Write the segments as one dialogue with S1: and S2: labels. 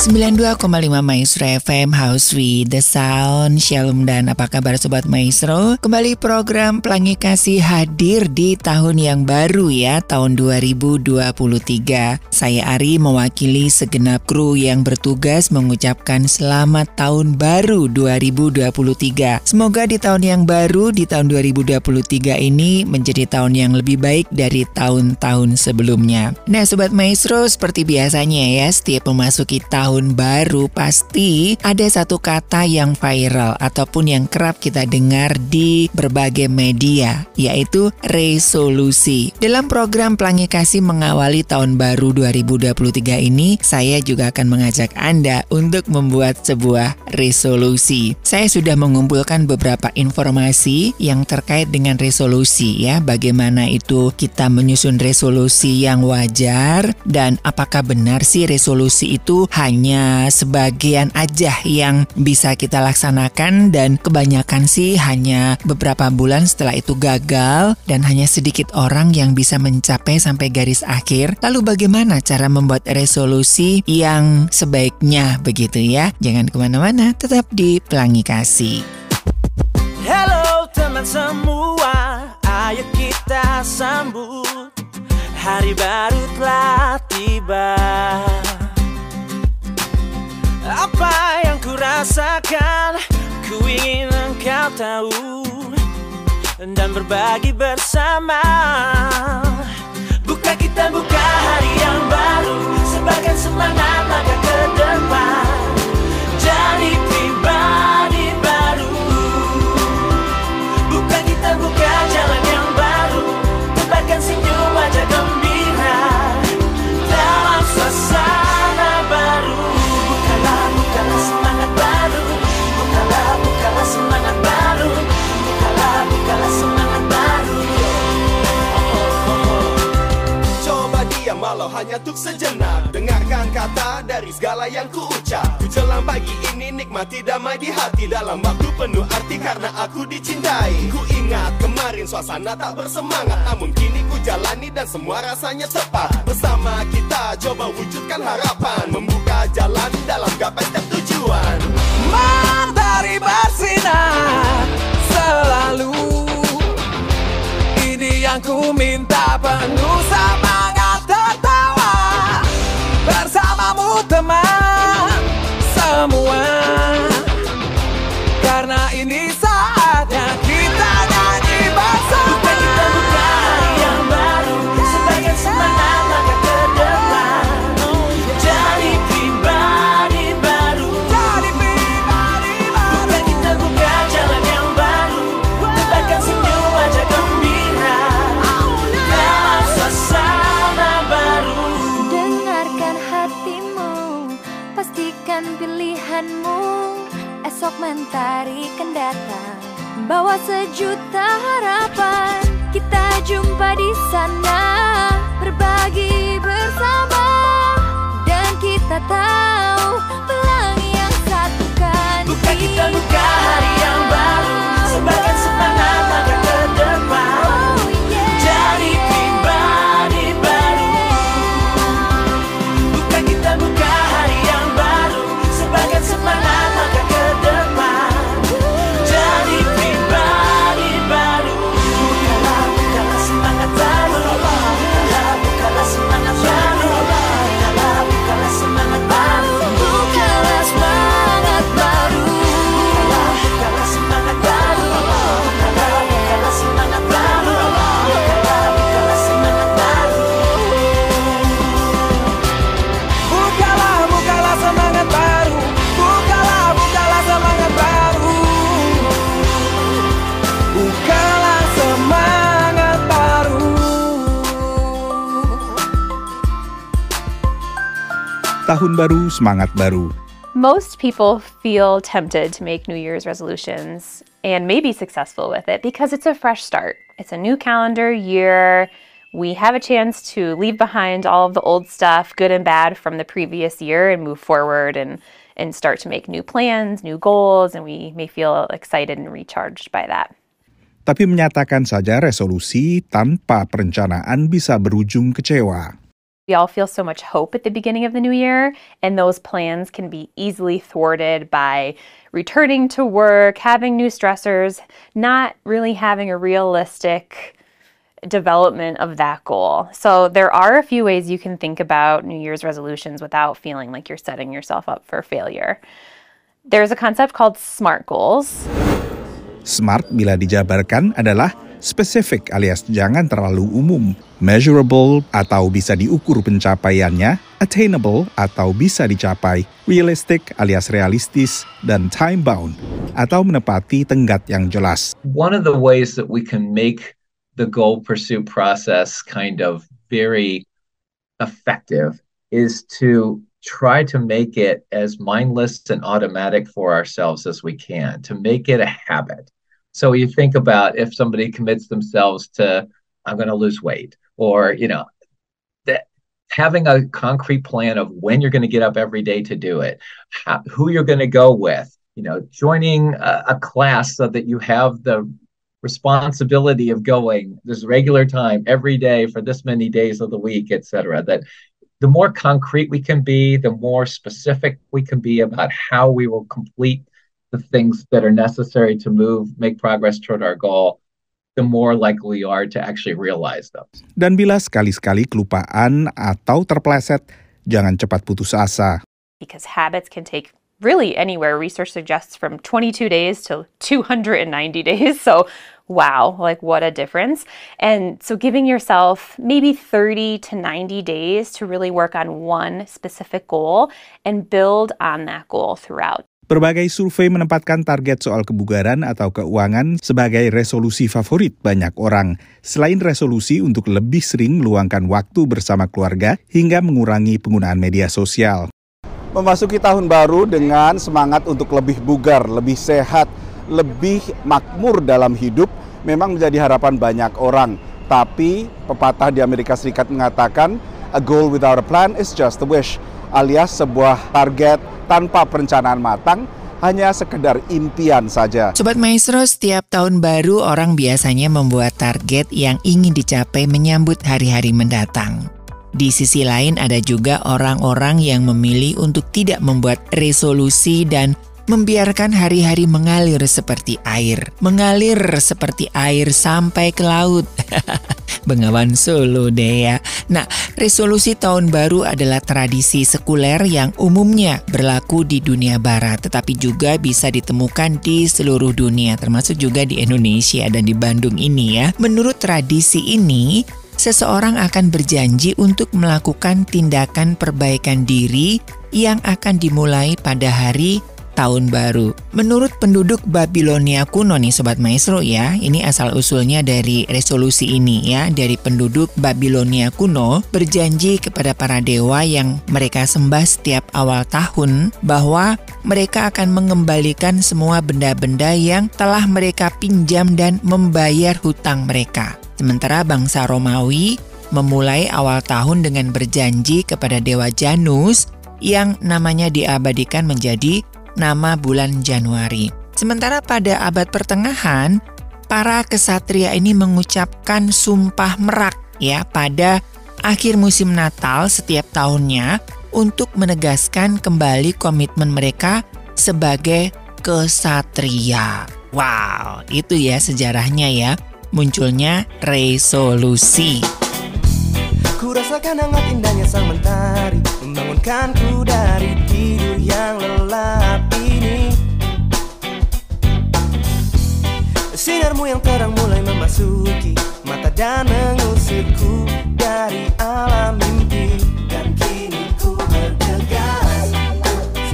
S1: 92,5 Maestro FM House with the Sound. Shalom dan apa kabar Sobat Maestro? Kembali program Pelangi Kasih hadir di tahun yang baru ya Tahun 2023 Saya Ari mewakili segenap kru yang bertugas Mengucapkan selamat tahun baru 2023 Semoga di tahun yang baru di tahun 2023 ini Menjadi tahun yang lebih baik dari tahun-tahun sebelumnya. Nah Sobat Maestro seperti biasanya ya Setiap memasuki tahun tahun baru pasti ada satu kata yang viral ataupun yang kerap kita dengar di berbagai media yaitu resolusi. Dalam program Pelangi Kasih mengawali tahun baru 2023 ini, saya juga akan mengajak Anda untuk membuat sebuah resolusi. Saya sudah mengumpulkan beberapa informasi yang terkait dengan resolusi ya, bagaimana itu kita menyusun resolusi yang wajar dan apakah benar sih resolusi itu hanya hanya sebagian aja yang bisa kita laksanakan dan kebanyakan sih hanya beberapa bulan setelah itu gagal dan hanya sedikit orang yang bisa mencapai sampai garis akhir. Lalu bagaimana cara membuat resolusi yang sebaiknya begitu ya? Jangan ke mana-mana, tetap di Pelangi Kasih.
S2: Halo teman semua, ayo kita sambut Hari baru telah tiba rasakan Ku ingin engkau tahu Dan berbagi bersama. Buka kita buka hari yang baru Sebagai semangat langkah ke depan. Jadi
S3: untuk sejenak. Dengarkan kata dari segala yang ku ucap Ku jelang pagi ini nikmati damai di hati. Dalam waktu penuh arti karena aku dicintai. Ku ingat kemarin suasana tak bersemangat. Namun kini ku jalani dan semua rasanya tepat. Bersama kita coba wujudkan harapan. Membuka jalan dalam gapai setiap tujuan
S2: Matahari bersinar selalu. Ini yang ku minta penuh semangat Bersamamu teman semua
S4: mentari kan datang, bawa sejuta harapan. Kita jumpa di sana, berbagi bersama, dan kita tahu pelangi yang satukan.
S2: Bukan kita buka hari yang baru Sebagai baru, semangat baru.
S5: Most people feel tempted to make New Year's resolutions and may be successful with it because it's a fresh start. It's a new calendar year. We have a chance to leave behind all of the old stuff, good and bad, from the previous year and move forward and, and start to make new plans, new goals, and we may feel excited and recharged by that.
S6: Tapi menyatakan saja resolusi tanpa perencanaan bisa berujung kecewa.
S5: We all feel so much hope at the beginning of the new year, and those plans can be easily thwarted by returning to work, having new stressors, not really having a realistic development of that goal. So, there are a few ways you can think about New Year's resolutions without feeling like you're setting yourself up for failure. There's a concept called SMART goals.
S6: Smart bila dijabarkan adalah spesifik alias jangan terlalu umum, measurable atau bisa diukur pencapaiannya, attainable atau bisa dicapai, realistic alias realistis, dan time bound atau menepati tenggat yang jelas.
S7: one of the ways that we can make the goal pursuit process kind of very effective is to try to make it as mindless and automatic for ourselves as we can, to make it a habit. So you think about if somebody commits themselves to, I'm going to lose weight, or, you know, that having a concrete plan of when you're going to get up every day to do it, how, who you're going to go with, you know, joining a, a class so that you have the responsibility of going this regular time every day for this many days of the week, et cetera. That the more concrete we can be, the more specific we can be about how we will complete the things that are necessary to move, make progress toward our goal, the more likely we are to actually realize them.
S6: Dan bila sekali-sekali kelupaan atau terpleset, jangan cepat putus asa.
S5: because habits can take really anywhere. Research suggests from 22 days to 290 days. So, wow, like what a difference. And so, giving yourself maybe 30 to 90 days to really work on one specific goal and build on that goal throughout.
S6: Berbagai survei menempatkan target soal kebugaran atau keuangan sebagai resolusi favorit banyak orang. Selain resolusi untuk lebih sering meluangkan waktu bersama keluarga hingga mengurangi penggunaan media sosial.
S8: memasuki tahun baru dengan semangat untuk lebih bugar, lebih sehat, lebih makmur dalam hidup memang menjadi harapan banyak orang. Tapi pepatah di Amerika Serikat mengatakan a goal without a plan is just a wish alias sebuah target tanpa perencanaan matang hanya sekedar impian saja.
S1: Sobat Maestro, setiap tahun baru orang biasanya membuat target yang ingin dicapai menyambut hari-hari mendatang. Di sisi lain ada juga orang-orang yang memilih untuk tidak membuat resolusi dan membiarkan hari-hari mengalir seperti air. Mengalir seperti air sampai ke laut. Bengawan Solo deh ya. Nah, resolusi tahun baru adalah tradisi sekuler yang umumnya berlaku di dunia barat, tetapi juga bisa ditemukan di seluruh dunia, termasuk juga di Indonesia dan di Bandung ini ya. Menurut tradisi ini, seseorang akan berjanji untuk melakukan tindakan perbaikan diri yang akan dimulai pada hari tahun baru. Menurut penduduk Babilonia kuno nih Sobat Maestro ya, ini asal usulnya dari resolusi ini ya, dari penduduk Babilonia kuno berjanji kepada para dewa yang mereka sembah setiap awal tahun bahwa mereka akan mengembalikan semua benda-benda yang telah mereka pinjam dan membayar hutang mereka. Sementara bangsa Romawi memulai awal tahun dengan berjanji kepada dewa Janus yang namanya diabadikan menjadi nama bulan Januari. Sementara pada abad pertengahan, para kesatria ini mengucapkan sumpah merak ya pada akhir musim Natal setiap tahunnya untuk menegaskan kembali komitmen mereka sebagai kesatria. Wow, itu ya sejarahnya ya. Munculnya resolusi.
S9: Ku rasakan hangat indahnya sang mentari Membangunkanku dari tidur yang lelap yang terang mulai memasuki. Mata dan mengusirku dari alam mimpi. Dan kini ku bergegas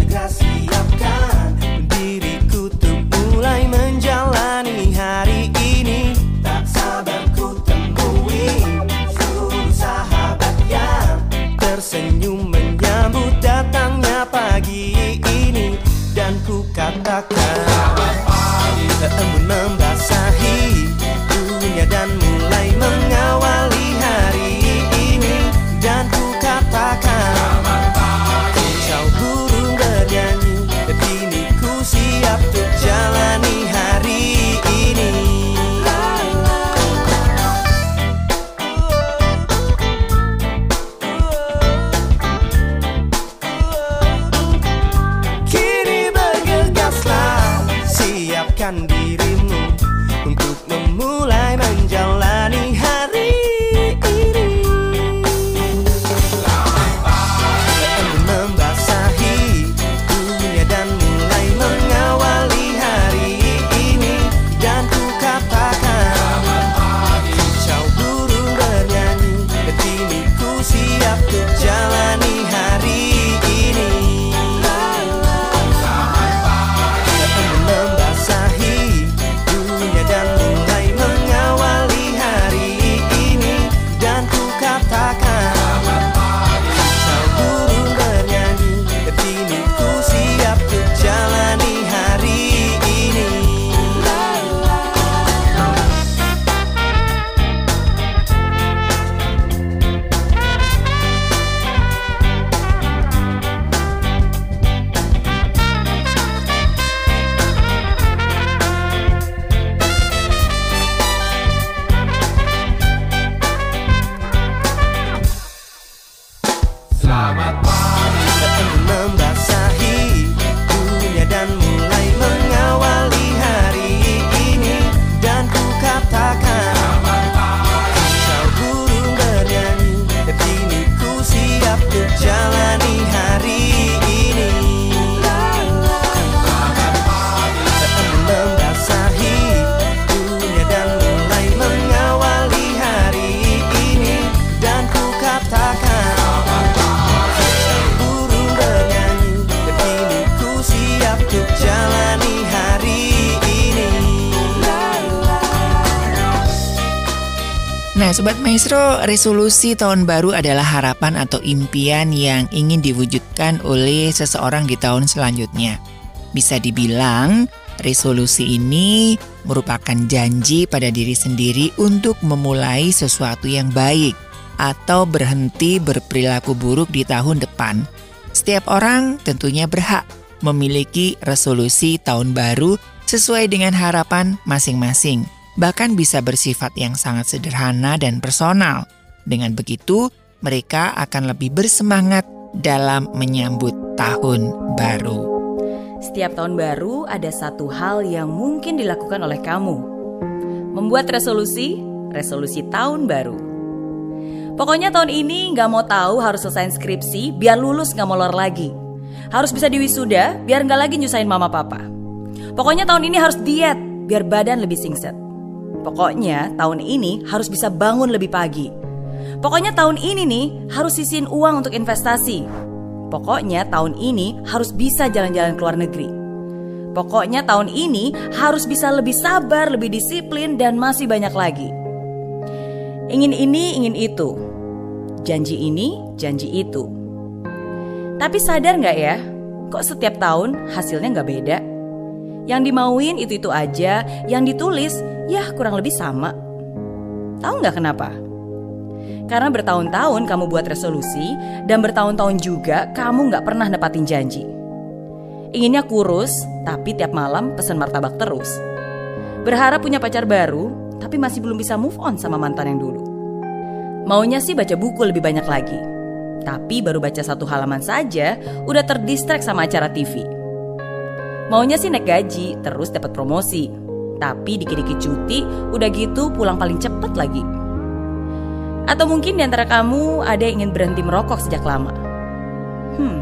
S9: segera siapkan. Diriku untuk mulai menjalani hari ini. Tak sabar ku temui seluruh sahabat yang tersenyum menyambut datangnya pagi ini. Dan ku katakan
S1: Nah, Sobat Maestro, resolusi tahun baru adalah harapan atau impian yang ingin diwujudkan oleh seseorang di tahun selanjutnya. Bisa dibilang, resolusi ini merupakan janji pada diri sendiri untuk memulai sesuatu yang baik atau berhenti berperilaku buruk di tahun depan. Setiap orang tentunya berhak memiliki resolusi tahun baru sesuai dengan harapan masing-masing bahkan bisa bersifat yang sangat sederhana dan personal. Dengan begitu, mereka akan lebih bersemangat dalam menyambut tahun baru.
S10: Setiap tahun baru ada satu hal yang mungkin dilakukan oleh kamu. Membuat resolusi, resolusi tahun baru. Pokoknya tahun ini nggak mau tahu harus selesai skripsi biar lulus nggak molor lagi. Harus bisa diwisuda biar nggak lagi nyusahin mama papa. Pokoknya tahun ini harus diet biar badan lebih singset. Pokoknya tahun ini harus bisa bangun lebih pagi. Pokoknya tahun ini nih harus sisihin uang untuk investasi. Pokoknya tahun ini harus bisa jalan-jalan ke luar negeri. Pokoknya tahun ini harus bisa lebih sabar, lebih disiplin, dan masih banyak lagi. Ingin ini, ingin itu. Janji ini, janji itu. Tapi sadar nggak ya, kok setiap tahun hasilnya nggak beda? Yang dimauin itu-itu aja, yang ditulis ya kurang lebih sama. Tahu nggak kenapa? Karena bertahun-tahun kamu buat resolusi dan bertahun-tahun juga kamu nggak pernah nepatin janji. Inginnya kurus, tapi tiap malam pesan martabak terus. Berharap punya pacar baru, tapi masih belum bisa move on sama mantan yang dulu. Maunya sih baca buku lebih banyak lagi. Tapi baru baca satu halaman saja, udah terdistract sama acara TV. Maunya sih naik gaji, terus dapat promosi. Tapi dikit-dikit cuti, udah gitu pulang paling cepet lagi. Atau mungkin di antara kamu ada yang ingin berhenti merokok sejak lama. Hmm,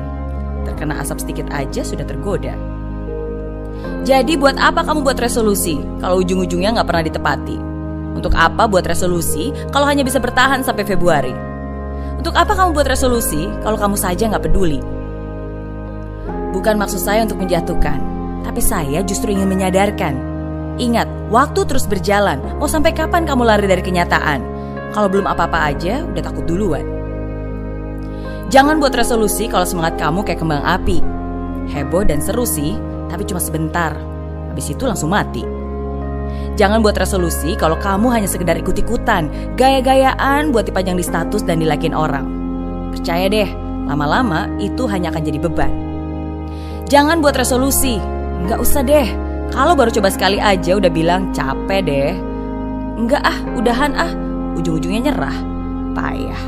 S10: terkena asap sedikit aja sudah tergoda. Jadi buat apa kamu buat resolusi kalau ujung-ujungnya nggak pernah ditepati? Untuk apa buat resolusi kalau hanya bisa bertahan sampai Februari? Untuk apa kamu buat resolusi kalau kamu saja nggak peduli? Bukan maksud saya untuk menjatuhkan, tapi saya justru ingin menyadarkan. Ingat, waktu terus berjalan. Mau sampai kapan kamu lari dari kenyataan? Kalau belum apa-apa aja, udah takut duluan. Jangan buat resolusi kalau semangat kamu kayak kembang api. Heboh dan seru sih, tapi cuma sebentar. Habis itu langsung mati. Jangan buat resolusi kalau kamu hanya sekedar ikut-ikutan, gaya-gayaan buat dipajang di status dan dilakin orang. Percaya deh, lama-lama itu hanya akan jadi beban. Jangan buat resolusi, nggak usah deh. Kalau baru coba sekali aja udah bilang capek deh. Enggak ah, udahan ah, ujung-ujungnya nyerah. Payah.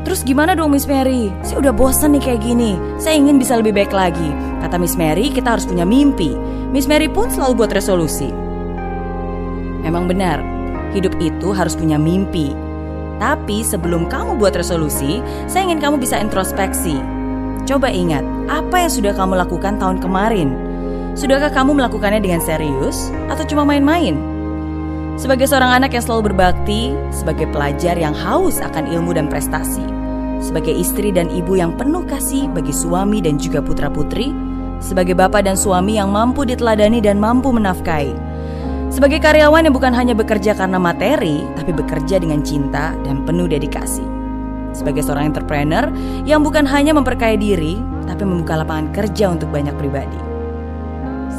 S10: Terus gimana dong Miss Mary? Saya udah bosan nih kayak gini. Saya ingin bisa lebih baik lagi. Kata Miss Mary, kita harus punya mimpi. Miss Mary pun selalu buat resolusi. Memang benar, hidup itu harus punya mimpi. Tapi sebelum kamu buat resolusi, saya ingin kamu bisa introspeksi. Coba ingat, apa yang sudah kamu lakukan tahun kemarin? Sudahkah kamu melakukannya dengan serius atau cuma main-main? Sebagai seorang anak yang selalu berbakti, sebagai pelajar yang haus akan ilmu dan prestasi, sebagai istri dan ibu yang penuh kasih bagi suami dan juga putra-putri, sebagai bapak dan suami yang mampu diteladani dan mampu menafkahi, sebagai karyawan yang bukan hanya bekerja karena materi, tapi bekerja dengan cinta dan penuh dedikasi. Sebagai seorang entrepreneur yang bukan hanya memperkaya diri, tapi membuka lapangan kerja untuk banyak pribadi.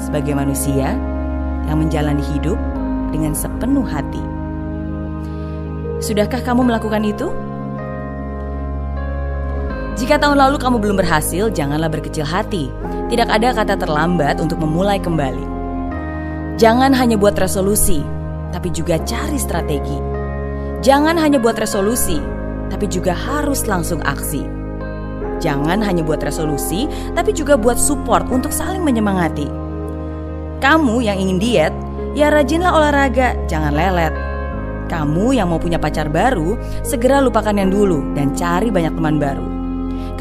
S10: Sebagai manusia yang menjalani hidup dengan sepenuh hati. Sudahkah kamu melakukan itu? Jika tahun lalu kamu belum berhasil, janganlah berkecil hati. Tidak ada kata terlambat untuk memulai kembali. Jangan hanya buat resolusi, tapi juga cari strategi. Jangan hanya buat resolusi, tapi juga harus langsung aksi. Jangan hanya buat resolusi, tapi juga buat support untuk saling menyemangati. Kamu yang ingin diet, ya rajinlah olahraga, jangan lelet. Kamu yang mau punya pacar baru, segera lupakan yang dulu dan cari banyak teman baru.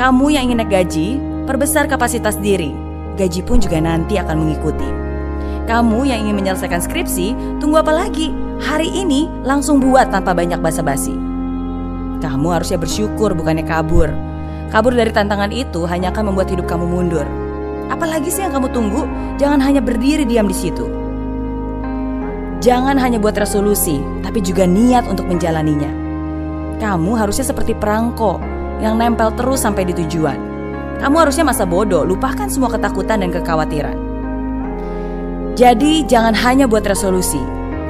S10: Kamu yang ingin naik gaji, perbesar kapasitas diri. Gaji pun juga nanti akan mengikuti. Kamu yang ingin menyelesaikan skripsi, tunggu apa lagi? Hari ini langsung buat tanpa banyak basa-basi. Kamu harusnya bersyukur bukannya kabur. Kabur dari tantangan itu hanya akan membuat hidup kamu mundur. Apalagi sih yang kamu tunggu? Jangan hanya berdiri diam di situ. Jangan hanya buat resolusi, tapi juga niat untuk menjalaninya. Kamu harusnya seperti perangko yang nempel terus sampai di tujuan. Kamu harusnya masa bodoh, lupakan semua ketakutan dan kekhawatiran. Jadi jangan hanya buat resolusi,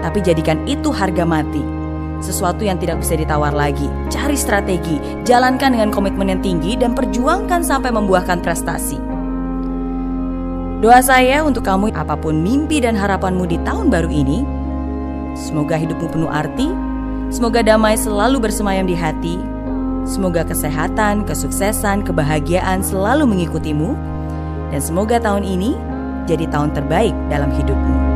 S10: tapi jadikan itu harga mati. Sesuatu yang tidak bisa ditawar lagi. Cari strategi, jalankan dengan komitmen yang tinggi dan perjuangkan sampai membuahkan prestasi. Doa saya untuk kamu apa pun mimpi dan harapanmu di tahun baru ini, semoga hidupmu penuh arti, semoga damai selalu bersemayam di hati, semoga kesehatan, kesuksesan, kebahagiaan selalu mengikutimu, dan semoga tahun ini jadi tahun terbaik dalam hidupmu.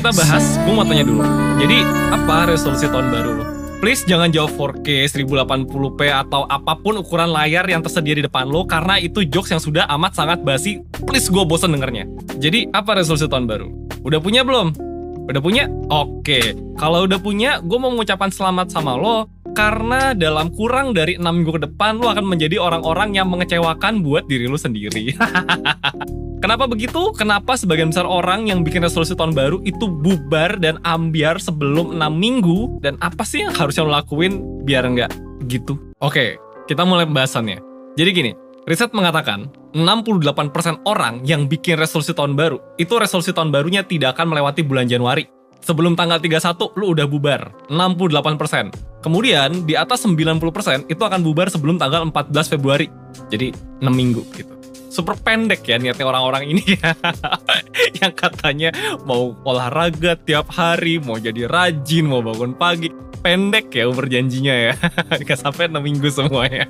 S11: Kita bahas, gue mau tanya dulu. Jadi, apa resolusi tahun baru lo? Please jangan jawab 4K, 1080p, atau apa pun ukuran layar yang tersedia di depan lo, karena itu jokes yang sudah amat sangat basi. Please, gue bosen dengernya. Jadi, apa resolusi tahun baru? Udah punya belum? Udah punya? Oke. Kalau udah punya, gue mau mengucapkan selamat sama lo, karena dalam kurang dari 6 minggu ke depan, lo akan menjadi orang-orang yang mengecewakan buat diri lo sendiri. Kenapa begitu? Kenapa sebagian besar orang yang bikin resolusi tahun baru itu bubar dan ambiar sebelum 6 minggu? Dan apa sih yang harusnya lo lakuin biar nggak gitu? Oke, kita mulai pembahasannya. Jadi gini, riset mengatakan 68% orang yang bikin resolusi tahun baru, itu resolusi tahun barunya tidak akan melewati bulan Januari. Sebelum tanggal 31, lu udah bubar. 68%. Kemudian, di atas 90% itu akan bubar sebelum tanggal 14 Februari. Jadi, 6 minggu gitu super pendek ya niatnya orang-orang ini ya. yang katanya mau olahraga tiap hari, mau jadi rajin, mau bangun pagi. Pendek ya umur janjinya ya. Gak sampai 6 minggu semuanya.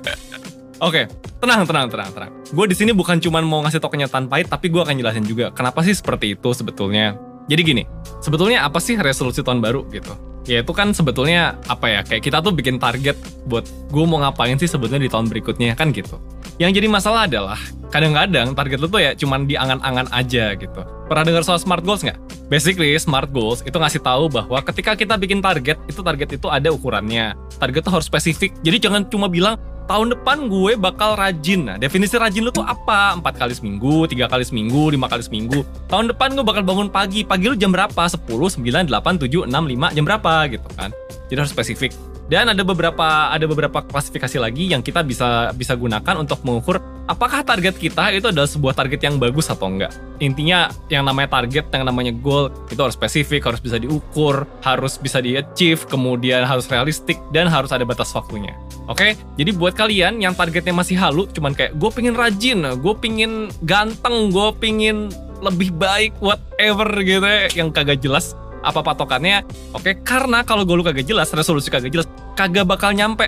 S11: Oke, tenang, tenang, tenang, tenang. Gue di sini bukan cuma mau ngasih tau kenyataan pahit, tapi gue akan jelasin juga kenapa sih seperti itu sebetulnya. Jadi gini, sebetulnya apa sih resolusi tahun baru gitu? Ya itu kan sebetulnya apa ya, kayak kita tuh bikin target buat gue mau ngapain sih sebetulnya di tahun berikutnya kan gitu. Yang jadi masalah adalah kadang-kadang target lu tuh ya cuman di angan-angan aja gitu. Pernah dengar soal smart goals nggak? Basically smart goals itu ngasih tahu bahwa ketika kita bikin target, itu target itu ada ukurannya. Target tuh harus spesifik. Jadi jangan cuma bilang tahun depan gue bakal rajin. Nah, definisi rajin lu tuh apa? Empat kali seminggu, tiga kali seminggu, lima kali seminggu. Tahun depan gue bakal bangun pagi. Pagi lu jam berapa? 10, 9, 8, 7, 6, 5, jam berapa gitu kan. Jadi harus spesifik. Dan ada beberapa ada beberapa klasifikasi lagi yang kita bisa bisa gunakan untuk mengukur apakah target kita itu adalah sebuah target yang bagus atau enggak. Intinya yang namanya target, yang namanya goal itu harus spesifik, harus bisa diukur, harus bisa di-achieve, kemudian harus realistik dan harus ada batas waktunya. Oke, jadi buat kalian yang targetnya masih halu, cuman kayak gue pingin rajin, gue pingin ganteng, gue pingin lebih baik, whatever gitu ya, yang kagak jelas apa patokannya. Oke, karena kalau goal lu kagak jelas, resolusi kagak jelas, kagak bakal nyampe.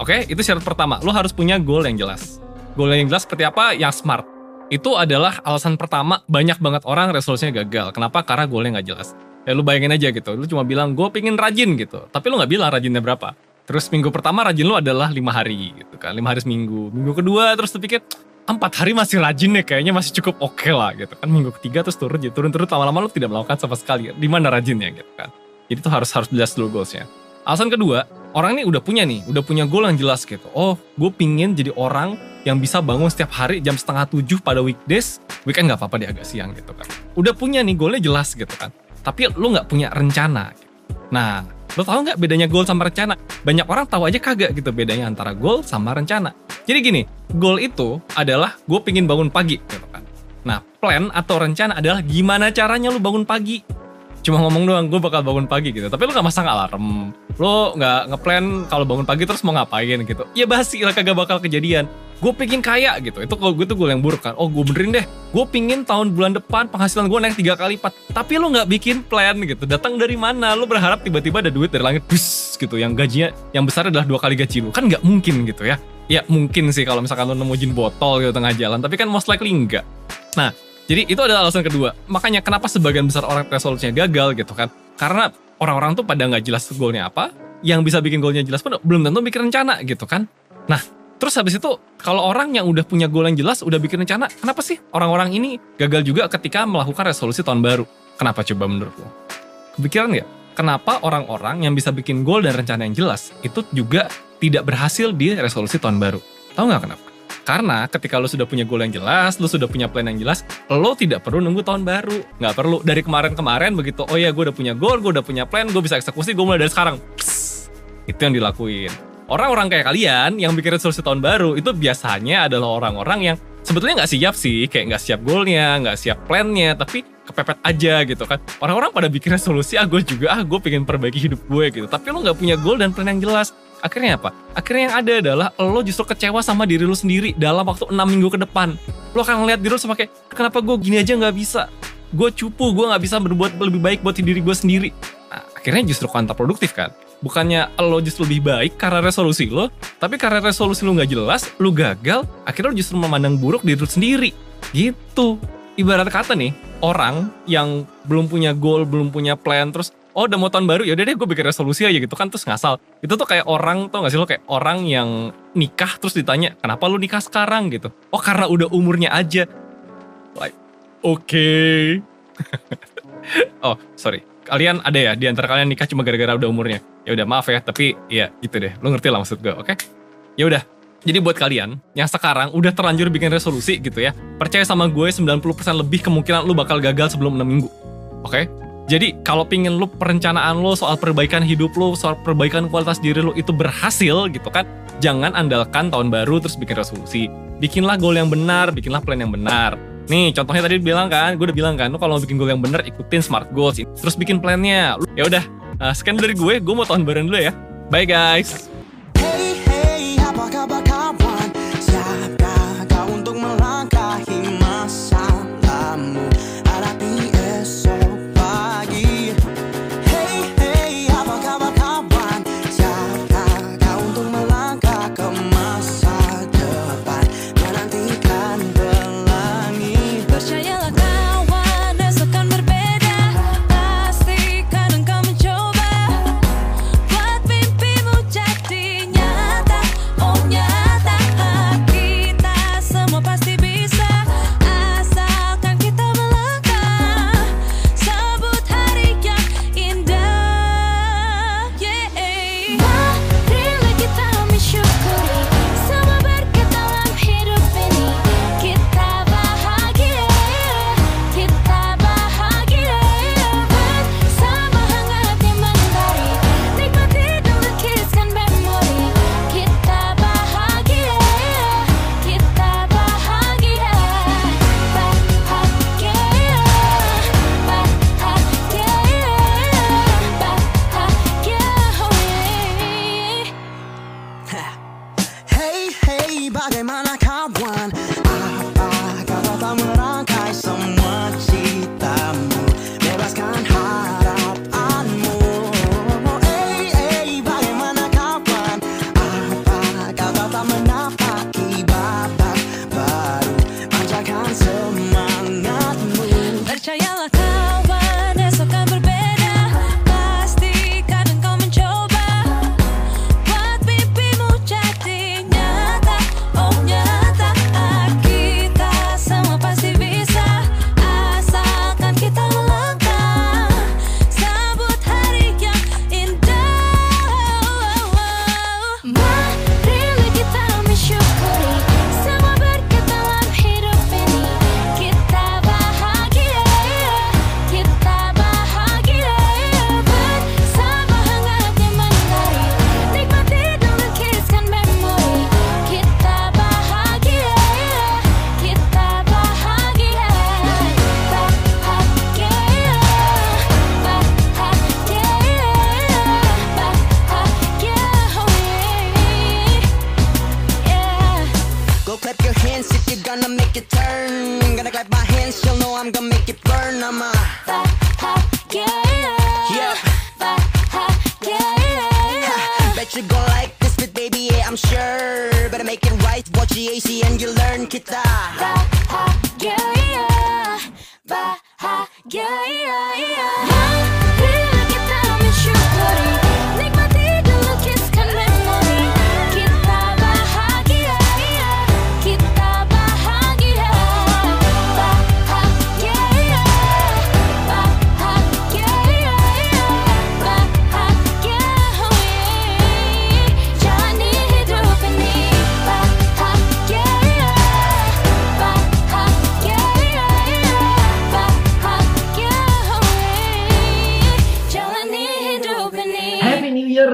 S11: Oke, itu syarat pertama. Lu harus punya goal yang jelas. Goal yang jelas seperti apa? Yang smart. Itu adalah alasan pertama banyak banget orang resolusinya gagal. Kenapa? Karena goalnya nggak jelas. Ya lu bayangin aja gitu. Lu cuma bilang, gue pingin rajin gitu. Tapi lu nggak bilang rajinnya berapa. Terus minggu pertama rajin lu adalah lima hari gitu kan. lima hari seminggu. Minggu kedua terus lu pikir, empat hari masih rajin nih kayaknya masih cukup oke lah gitu kan. Minggu ketiga terus turun jadi turun turun lama-lama lu tidak melakukan sama sekali. Di mana rajinnya gitu kan. Jadi itu harus harus jelas dulu goalsnya. Alasan kedua orang ini udah punya nih udah punya goal yang jelas gitu. Oh gue pingin jadi orang yang bisa bangun setiap hari jam setengah tujuh pada weekdays. Weekend nggak apa-apa dia agak siang gitu kan. Udah punya nih goalnya jelas gitu kan. Tapi lu nggak punya rencana. Nah lo tahu nggak bedanya goal sama rencana banyak orang tahu aja kagak gitu bedanya antara goal sama rencana jadi gini, goal itu adalah gue pingin bangun pagi, gitu kan. Nah, plan atau rencana adalah gimana caranya lu bangun pagi. Cuma ngomong doang, gue bakal bangun pagi gitu. Tapi lu gak masang alarm. Lu gak ngeplan kalau bangun pagi terus mau ngapain gitu. Ya basi lah kagak bakal kejadian. Gue pingin kaya gitu. Itu kalau gue tuh goal yang buruk kan. Oh gue benerin deh. Gue pingin tahun bulan depan penghasilan gue naik tiga kali lipat. Tapi lu gak bikin plan gitu. Datang dari mana? Lu berharap tiba-tiba ada duit dari langit. Bus gitu. Yang gajinya yang besar adalah dua kali gaji lu. Kan gak mungkin gitu ya. Ya mungkin sih kalau misalkan lu nemu jin botol gitu tengah jalan, tapi kan most likely enggak. Nah, jadi itu adalah alasan kedua. Makanya kenapa sebagian besar orang resolusinya gagal gitu kan? Karena orang-orang tuh pada nggak jelas goalnya apa, yang bisa bikin goalnya jelas pun belum tentu bikin rencana gitu kan. Nah, terus habis itu kalau orang yang udah punya goal yang jelas, udah bikin rencana, kenapa sih orang-orang ini gagal juga ketika melakukan resolusi tahun baru? Kenapa coba menurut lo? Kepikiran nggak? Kenapa orang-orang yang bisa bikin goal dan rencana yang jelas itu juga tidak berhasil di resolusi tahun baru? Tahu nggak kenapa? Karena ketika lo sudah punya goal yang jelas, lo sudah punya plan yang jelas, lo tidak perlu nunggu tahun baru. Nggak perlu. Dari kemarin-kemarin begitu, oh ya gue udah punya goal, gue udah punya plan, gue bisa eksekusi, gue mulai dari sekarang. Psst, itu yang dilakuin. Orang-orang kayak kalian yang bikin resolusi tahun baru itu biasanya adalah orang-orang yang sebetulnya nggak siap sih, kayak nggak siap goalnya, nggak siap plannya, tapi kepepet aja gitu kan. Orang-orang pada bikin resolusi, ah gue juga, ah gue pengen perbaiki hidup gue gitu. Tapi lo nggak punya goal dan plan yang jelas. Akhirnya apa? Akhirnya yang ada adalah lo justru kecewa sama diri lo sendiri dalam waktu 6 minggu ke depan. Lo akan ngeliat diri lo kayak, kenapa gue gini aja nggak bisa? Gue cupu, gue nggak bisa berbuat lebih baik buat diri gue sendiri. Nah, akhirnya justru kontraproduktif kan bukannya lo justru lebih baik karena resolusi lo, tapi karena resolusi lo nggak jelas, lo gagal, akhirnya lo justru memandang buruk diri lo sendiri. Gitu. Ibarat kata nih, orang yang belum punya goal, belum punya plan, terus oh udah mau tahun baru, yaudah deh gue bikin resolusi aja gitu kan, terus ngasal. Itu tuh kayak orang, tau gak sih lo kayak orang yang nikah terus ditanya, kenapa lo nikah sekarang gitu? Oh karena udah umurnya aja. Like, oke. oh, sorry. Kalian ada ya di antara kalian nikah cuma gara-gara udah umurnya? Ya udah maaf ya, tapi ya gitu deh. Lo ngerti lah maksud gue, oke? Ya udah. Jadi buat kalian yang sekarang udah terlanjur bikin resolusi gitu ya, percaya sama gue 90% lebih kemungkinan lu bakal gagal sebelum 6 minggu. Oke? Jadi kalau pingin lu perencanaan lo soal perbaikan hidup lo, soal perbaikan kualitas diri lo itu berhasil gitu kan, jangan andalkan tahun baru terus bikin resolusi. Bikinlah goal yang benar, bikinlah plan yang benar. Nih contohnya tadi bilang kan, gue udah bilang kan, lu kalau bikin goal yang benar ikutin smart goals, terus bikin plannya. Lu- Ya udah, uh, sekian dari gue, gue mau tahun baruan dulu ya. Bye guys.
S12: Hey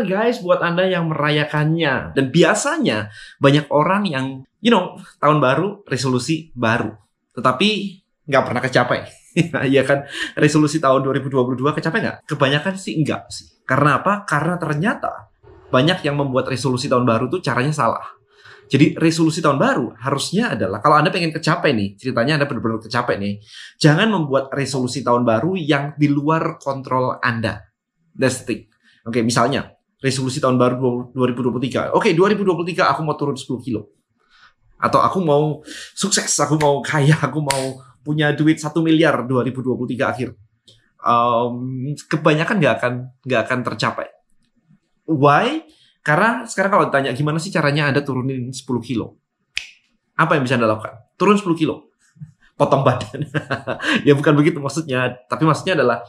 S13: guys buat Anda yang merayakannya. Dan biasanya banyak orang yang, you know, tahun baru, resolusi baru. Tetapi nggak pernah kecapai. Iya kan, resolusi tahun 2022 kecapai nggak? Kebanyakan sih enggak sih. Karena apa? Karena ternyata banyak yang membuat resolusi tahun baru tuh caranya salah. Jadi resolusi tahun baru harusnya adalah kalau Anda pengen kecapai nih, ceritanya Anda benar-benar kecapai nih, jangan membuat resolusi tahun baru yang di luar kontrol Anda. That's the thing. Oke, misalnya resolusi tahun baru 2023. Oke, 2023 aku mau turun 10 kilo. Atau aku mau sukses, aku mau kaya, aku mau punya duit 1 miliar 2023 akhir. Um, kebanyakan nggak akan nggak akan tercapai. Why? Karena sekarang kalau ditanya gimana sih caranya Anda turunin 10 kilo? Apa yang bisa Anda lakukan? Turun 10 kilo. Potong badan. ya bukan begitu maksudnya. Tapi maksudnya adalah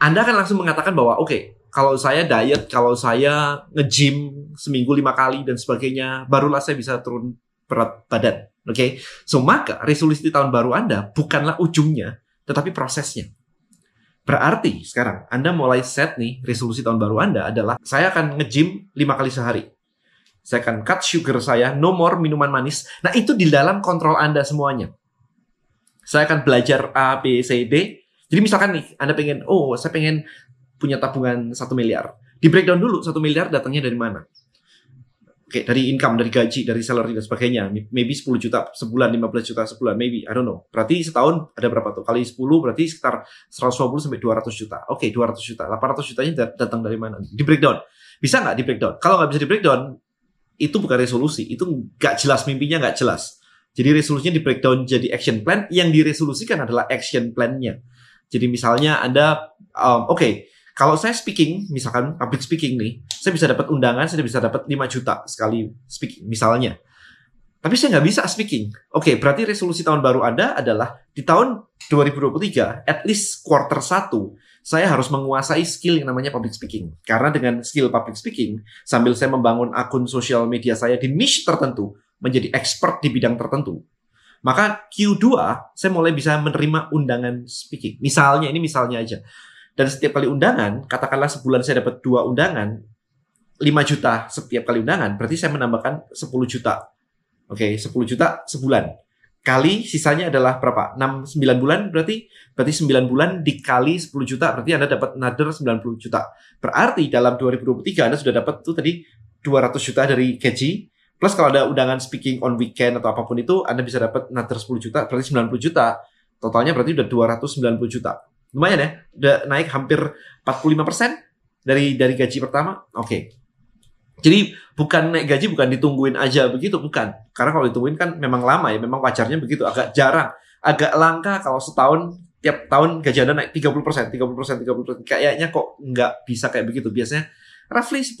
S13: Anda akan langsung mengatakan bahwa oke, okay, kalau saya diet, kalau saya nge-gym seminggu lima kali dan sebagainya, barulah saya bisa turun berat badan. Oke, okay? so maka resolusi tahun baru Anda bukanlah ujungnya, tetapi prosesnya. Berarti sekarang Anda mulai set nih resolusi tahun baru Anda adalah saya akan nge-gym 5 kali sehari. Saya akan cut sugar saya, no more minuman manis. Nah itu di dalam kontrol Anda semuanya. Saya akan belajar A, B, C, D. Jadi misalkan nih Anda pengen, oh saya pengen punya tabungan 1 miliar. Di breakdown dulu 1 miliar datangnya dari mana? Oke, dari income, dari gaji, dari salary dan sebagainya. Maybe 10 juta sebulan, 15 juta sebulan, maybe. I don't know. Berarti setahun ada berapa tuh? Kali 10 berarti sekitar 120 sampai 200 juta. Oke, 200 juta. 800 jutanya datang dari mana? Di breakdown. Bisa nggak di breakdown? Kalau nggak bisa di breakdown, itu bukan resolusi. Itu nggak jelas, mimpinya nggak jelas. Jadi resolusinya di breakdown jadi action plan. Yang diresolusikan adalah action plan-nya. Jadi misalnya Anda, um, oke, okay, kalau saya speaking, misalkan public speaking nih, saya bisa dapat undangan, saya bisa dapat 5 juta sekali speaking, misalnya. Tapi saya nggak bisa speaking. Oke, okay, berarti resolusi tahun baru Anda adalah di tahun 2023, at least quarter 1, saya harus menguasai skill yang namanya public speaking. Karena dengan skill public speaking, sambil saya membangun akun sosial media saya di niche tertentu, menjadi expert di bidang tertentu, maka Q2 saya mulai bisa menerima undangan speaking. Misalnya, ini misalnya aja dan setiap kali undangan, katakanlah sebulan saya dapat dua undangan, 5 juta setiap kali undangan, berarti saya menambahkan 10 juta. Oke, okay, 10 juta sebulan. Kali sisanya adalah berapa? 6 9 bulan berarti berarti 9 bulan dikali 10 juta berarti Anda dapat another 90 juta. Berarti dalam 2023 Anda sudah dapat tuh tadi 200 juta dari gaji plus kalau ada undangan speaking on weekend atau apa pun itu Anda bisa dapat another 10 juta berarti 90 juta. Totalnya berarti udah 290 juta lumayan ya, udah naik hampir 45% dari dari gaji pertama. Oke. Okay. Jadi bukan naik gaji bukan ditungguin aja begitu, bukan. Karena kalau ditungguin kan memang lama ya, memang wajarnya begitu, agak jarang, agak langka kalau setahun tiap tahun gaji Anda naik 30%, 30%, 30%. Kayaknya kok nggak bisa kayak begitu. Biasanya roughly 10%,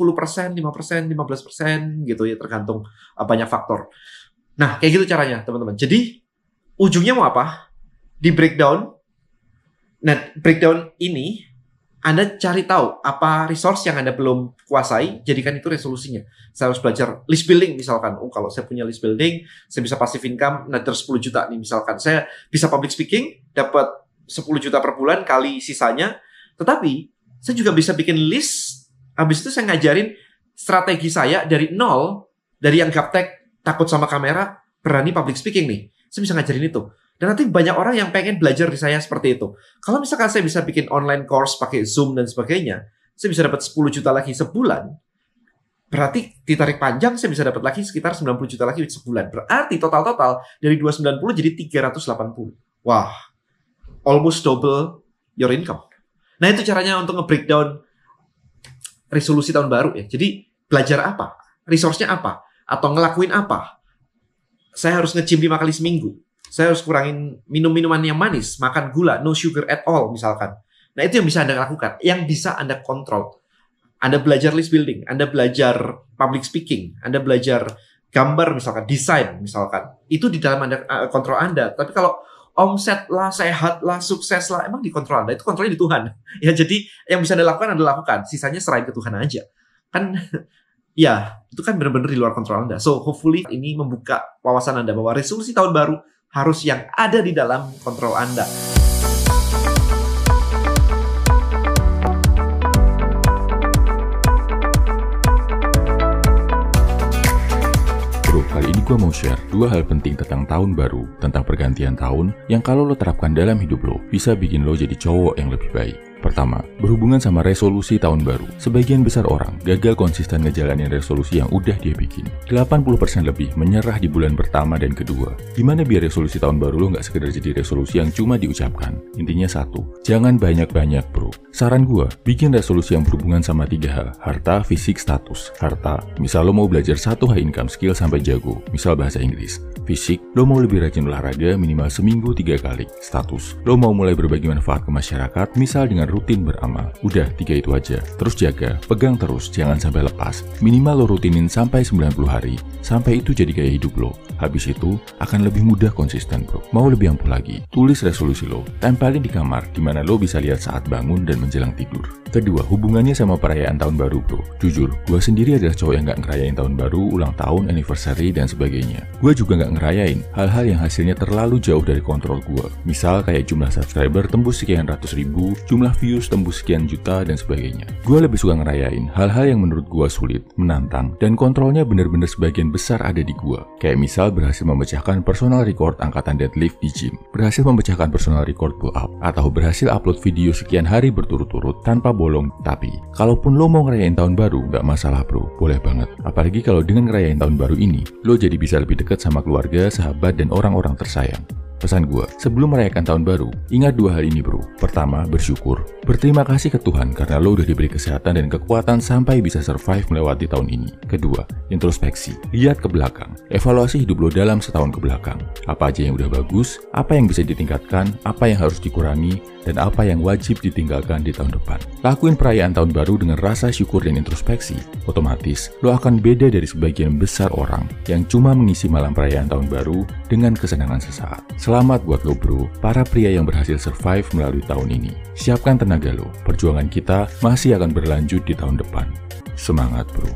S13: 5%, 15% gitu ya tergantung uh, banyak faktor. Nah, kayak gitu caranya, teman-teman. Jadi ujungnya mau apa? Di breakdown Nah, breakdown ini Anda cari tahu apa resource yang Anda belum kuasai, jadikan itu resolusinya. Saya harus belajar list building misalkan. Oh, kalau saya punya list building, saya bisa passive income terus 10 juta nih misalkan. Saya bisa public speaking, dapat 10 juta per bulan kali sisanya. Tetapi saya juga bisa bikin list, habis itu saya ngajarin strategi saya dari nol, dari yang gaptek, takut sama kamera, berani public speaking nih. Saya bisa ngajarin itu. Dan nanti banyak orang yang pengen belajar di saya seperti itu. Kalau misalkan saya bisa bikin online course pakai Zoom dan sebagainya, saya bisa dapat 10 juta lagi sebulan. Berarti ditarik panjang saya bisa dapat lagi sekitar 90 juta lagi sebulan. Berarti total-total dari 290 jadi 380. Wah, almost double your income. Nah itu caranya untuk nge-breakdown resolusi tahun baru ya. Jadi belajar apa? Resource-nya apa? Atau ngelakuin apa? Saya harus nge-gym 5 kali seminggu saya harus kurangin minum minuman yang manis, makan gula, no sugar at all misalkan. Nah itu yang bisa Anda lakukan, yang bisa Anda kontrol. Anda belajar list building, Anda belajar public speaking, Anda belajar gambar misalkan, desain misalkan. Itu di dalam Anda uh, kontrol Anda. Tapi kalau omset lah, sehat lah, sukses lah, emang dikontrol Anda. Itu kontrolnya di Tuhan. Ya jadi yang bisa Anda lakukan Anda lakukan. Sisanya serahin ke Tuhan aja. Kan ya itu kan benar-benar di luar kontrol Anda. So hopefully ini membuka wawasan Anda bahwa resolusi tahun baru harus yang ada di dalam kontrol Anda.
S14: kali ini gue mau share dua hal penting tentang tahun baru, tentang pergantian tahun yang kalau lo terapkan dalam hidup lo, bisa bikin lo jadi cowok yang lebih baik. Pertama, berhubungan sama resolusi tahun baru. Sebagian besar orang gagal konsisten ngejalanin resolusi yang udah dia bikin. 80% lebih menyerah di bulan pertama dan kedua. Gimana biar resolusi tahun baru lo nggak sekedar jadi resolusi yang cuma diucapkan? Intinya satu, jangan banyak-banyak bro. Saran gua, bikin resolusi yang berhubungan sama tiga hal. Harta, fisik, status. Harta, misal lo mau belajar satu high income skill sampai jago, misal bahasa Inggris. Fisik, lo mau lebih rajin olahraga minimal seminggu tiga kali. Status, lo mau mulai berbagi manfaat ke masyarakat, misal dengan rutin beramal. Udah, tiga itu aja. Terus jaga, pegang terus, jangan sampai lepas. Minimal lo rutinin sampai 90 hari, sampai itu jadi gaya hidup lo. Habis itu, akan lebih mudah konsisten bro. Mau lebih ampuh lagi, tulis resolusi lo, tempelin di kamar, di mana lo bisa lihat saat bangun dan menjelang tidur. Kedua, hubungannya sama perayaan tahun baru bro. Jujur, gue sendiri adalah cowok yang gak ngerayain tahun baru, ulang tahun, anniversary, dan sebagainya. Gue juga gak ngerayain hal-hal yang hasilnya terlalu jauh dari kontrol gue. Misal kayak jumlah subscriber tembus sekian ratus ribu, jumlah views tembus sekian juta, dan sebagainya. Gue lebih suka ngerayain hal-hal yang menurut gue sulit, menantang, dan kontrolnya bener-bener sebagian besar ada di gue. Kayak misal berhasil memecahkan personal record angkatan deadlift di gym, berhasil memecahkan personal record pull up, atau berhasil upload video sekian hari berturut-turut tanpa bolong. Tapi, kalaupun lo mau ngerayain tahun baru, nggak masalah bro, boleh banget. Apalagi kalau dengan ngerayain tahun baru ini, lo jadi bisa lebih dekat sama keluarga, sahabat, dan orang-orang tersayang. Pesan gue, sebelum merayakan tahun baru, ingat dua hal ini bro. Pertama, bersyukur. Berterima kasih ke Tuhan karena lo udah diberi kesehatan dan kekuatan sampai bisa survive melewati tahun ini. Kedua, introspeksi. Lihat ke belakang. Evaluasi hidup lo dalam setahun ke belakang. Apa aja yang udah bagus, apa yang bisa ditingkatkan, apa yang harus dikurangi, dan apa yang wajib ditinggalkan di tahun depan. Lakuin perayaan tahun baru dengan rasa syukur dan introspeksi. Otomatis, lo akan beda dari sebagian besar orang yang cuma mengisi malam perayaan tahun baru dengan kesenangan sesaat. Selamat buat lo bro, para pria yang berhasil survive melalui tahun ini. Siapkan tenaga lo, perjuangan kita masih akan berlanjut di tahun depan. Semangat bro.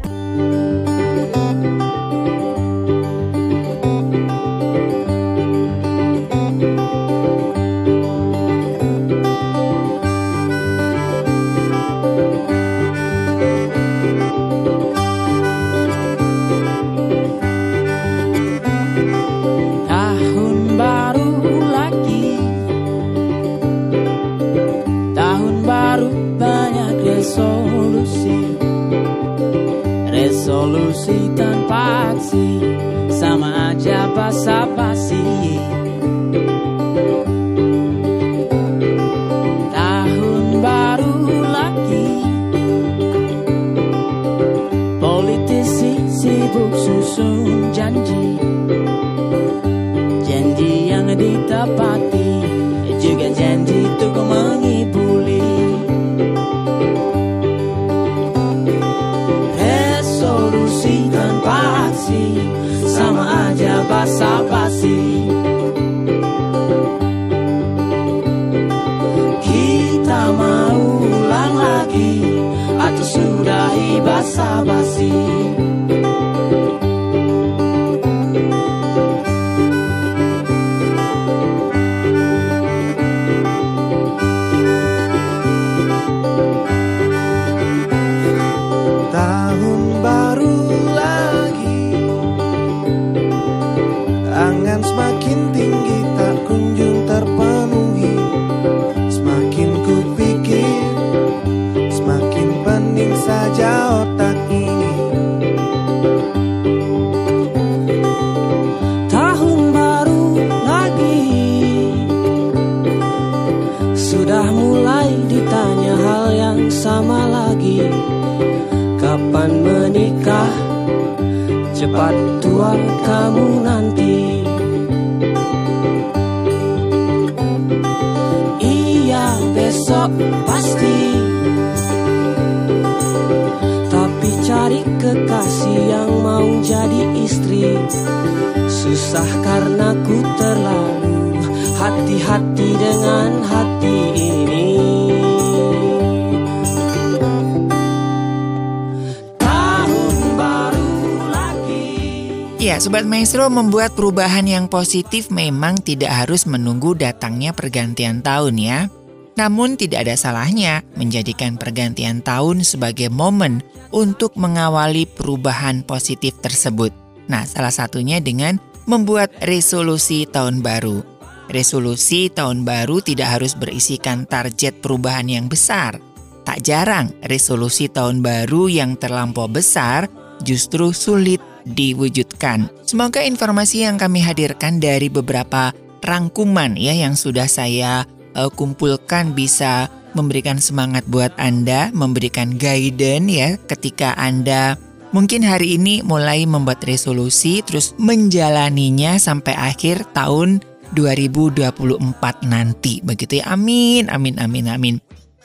S1: Ya, Sobat Maestro membuat perubahan yang positif memang tidak harus menunggu datangnya pergantian tahun ya. Namun tidak ada salahnya menjadikan pergantian tahun sebagai momen untuk mengawali perubahan positif tersebut. Nah, salah satunya dengan membuat resolusi tahun baru. Resolusi tahun baru tidak harus berisikan target perubahan yang besar. Tak jarang, resolusi tahun baru yang terlampau besar justru sulit diwujudkan. Semoga informasi yang kami hadirkan dari beberapa rangkuman ya yang sudah saya uh, kumpulkan bisa memberikan semangat buat Anda, memberikan guidance ya ketika Anda mungkin hari ini mulai membuat resolusi terus menjalaninya sampai akhir tahun 2024 nanti begitu ya. Amin, amin, amin, amin.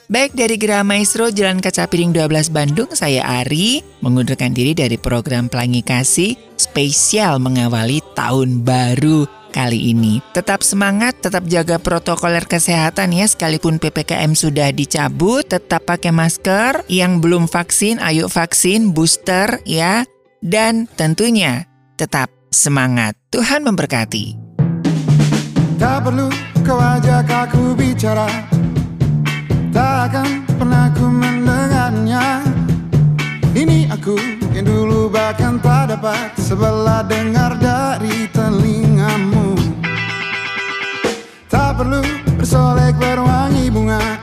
S1: Baik dari Gerah Maestro Jalan Kaca Piring 12 Bandung, saya Ari mengundurkan diri dari program Pelangi Kasih spesial mengawali tahun baru kali ini. Tetap semangat, tetap jaga protokoler kesehatan ya sekalipun PPKM sudah dicabut, tetap pakai masker. Yang belum vaksin, ayo vaksin booster ya. Dan tentunya tetap semangat. Tuhan memberkati.
S15: Tak perlu kau ajak aku bicara dapat Sebelah dengar dari telingamu. Tak perlu bersolek berwangi bunga.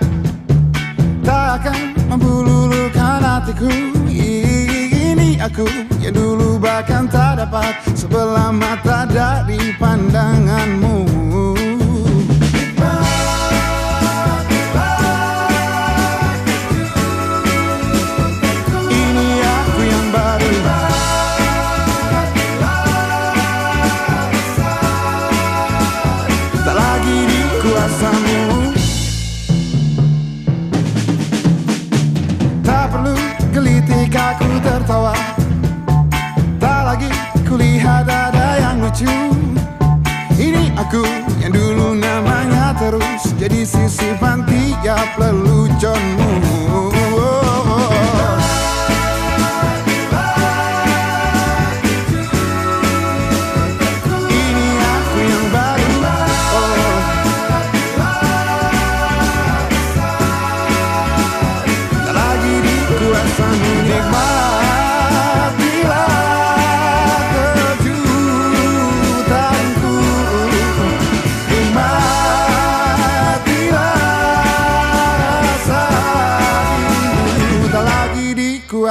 S15: Tak akan mampu luluhkan hatiku. Ini aku yang dulu bahkan tak dapat. Sebelah mata dari pandanganmu lucu Ini aku yang dulu namanya terus Jadi sisipan tiap leluconmu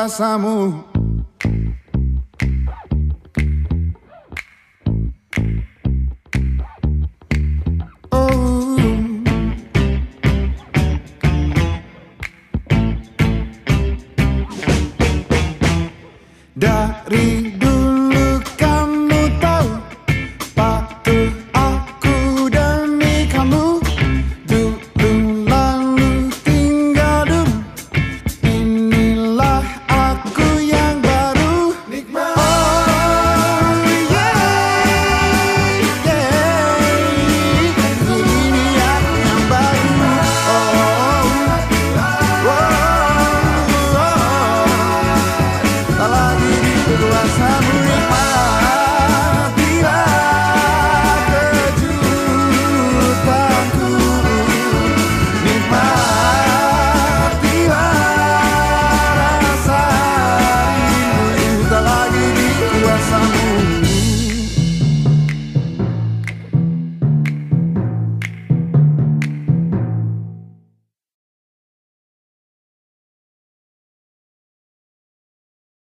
S15: di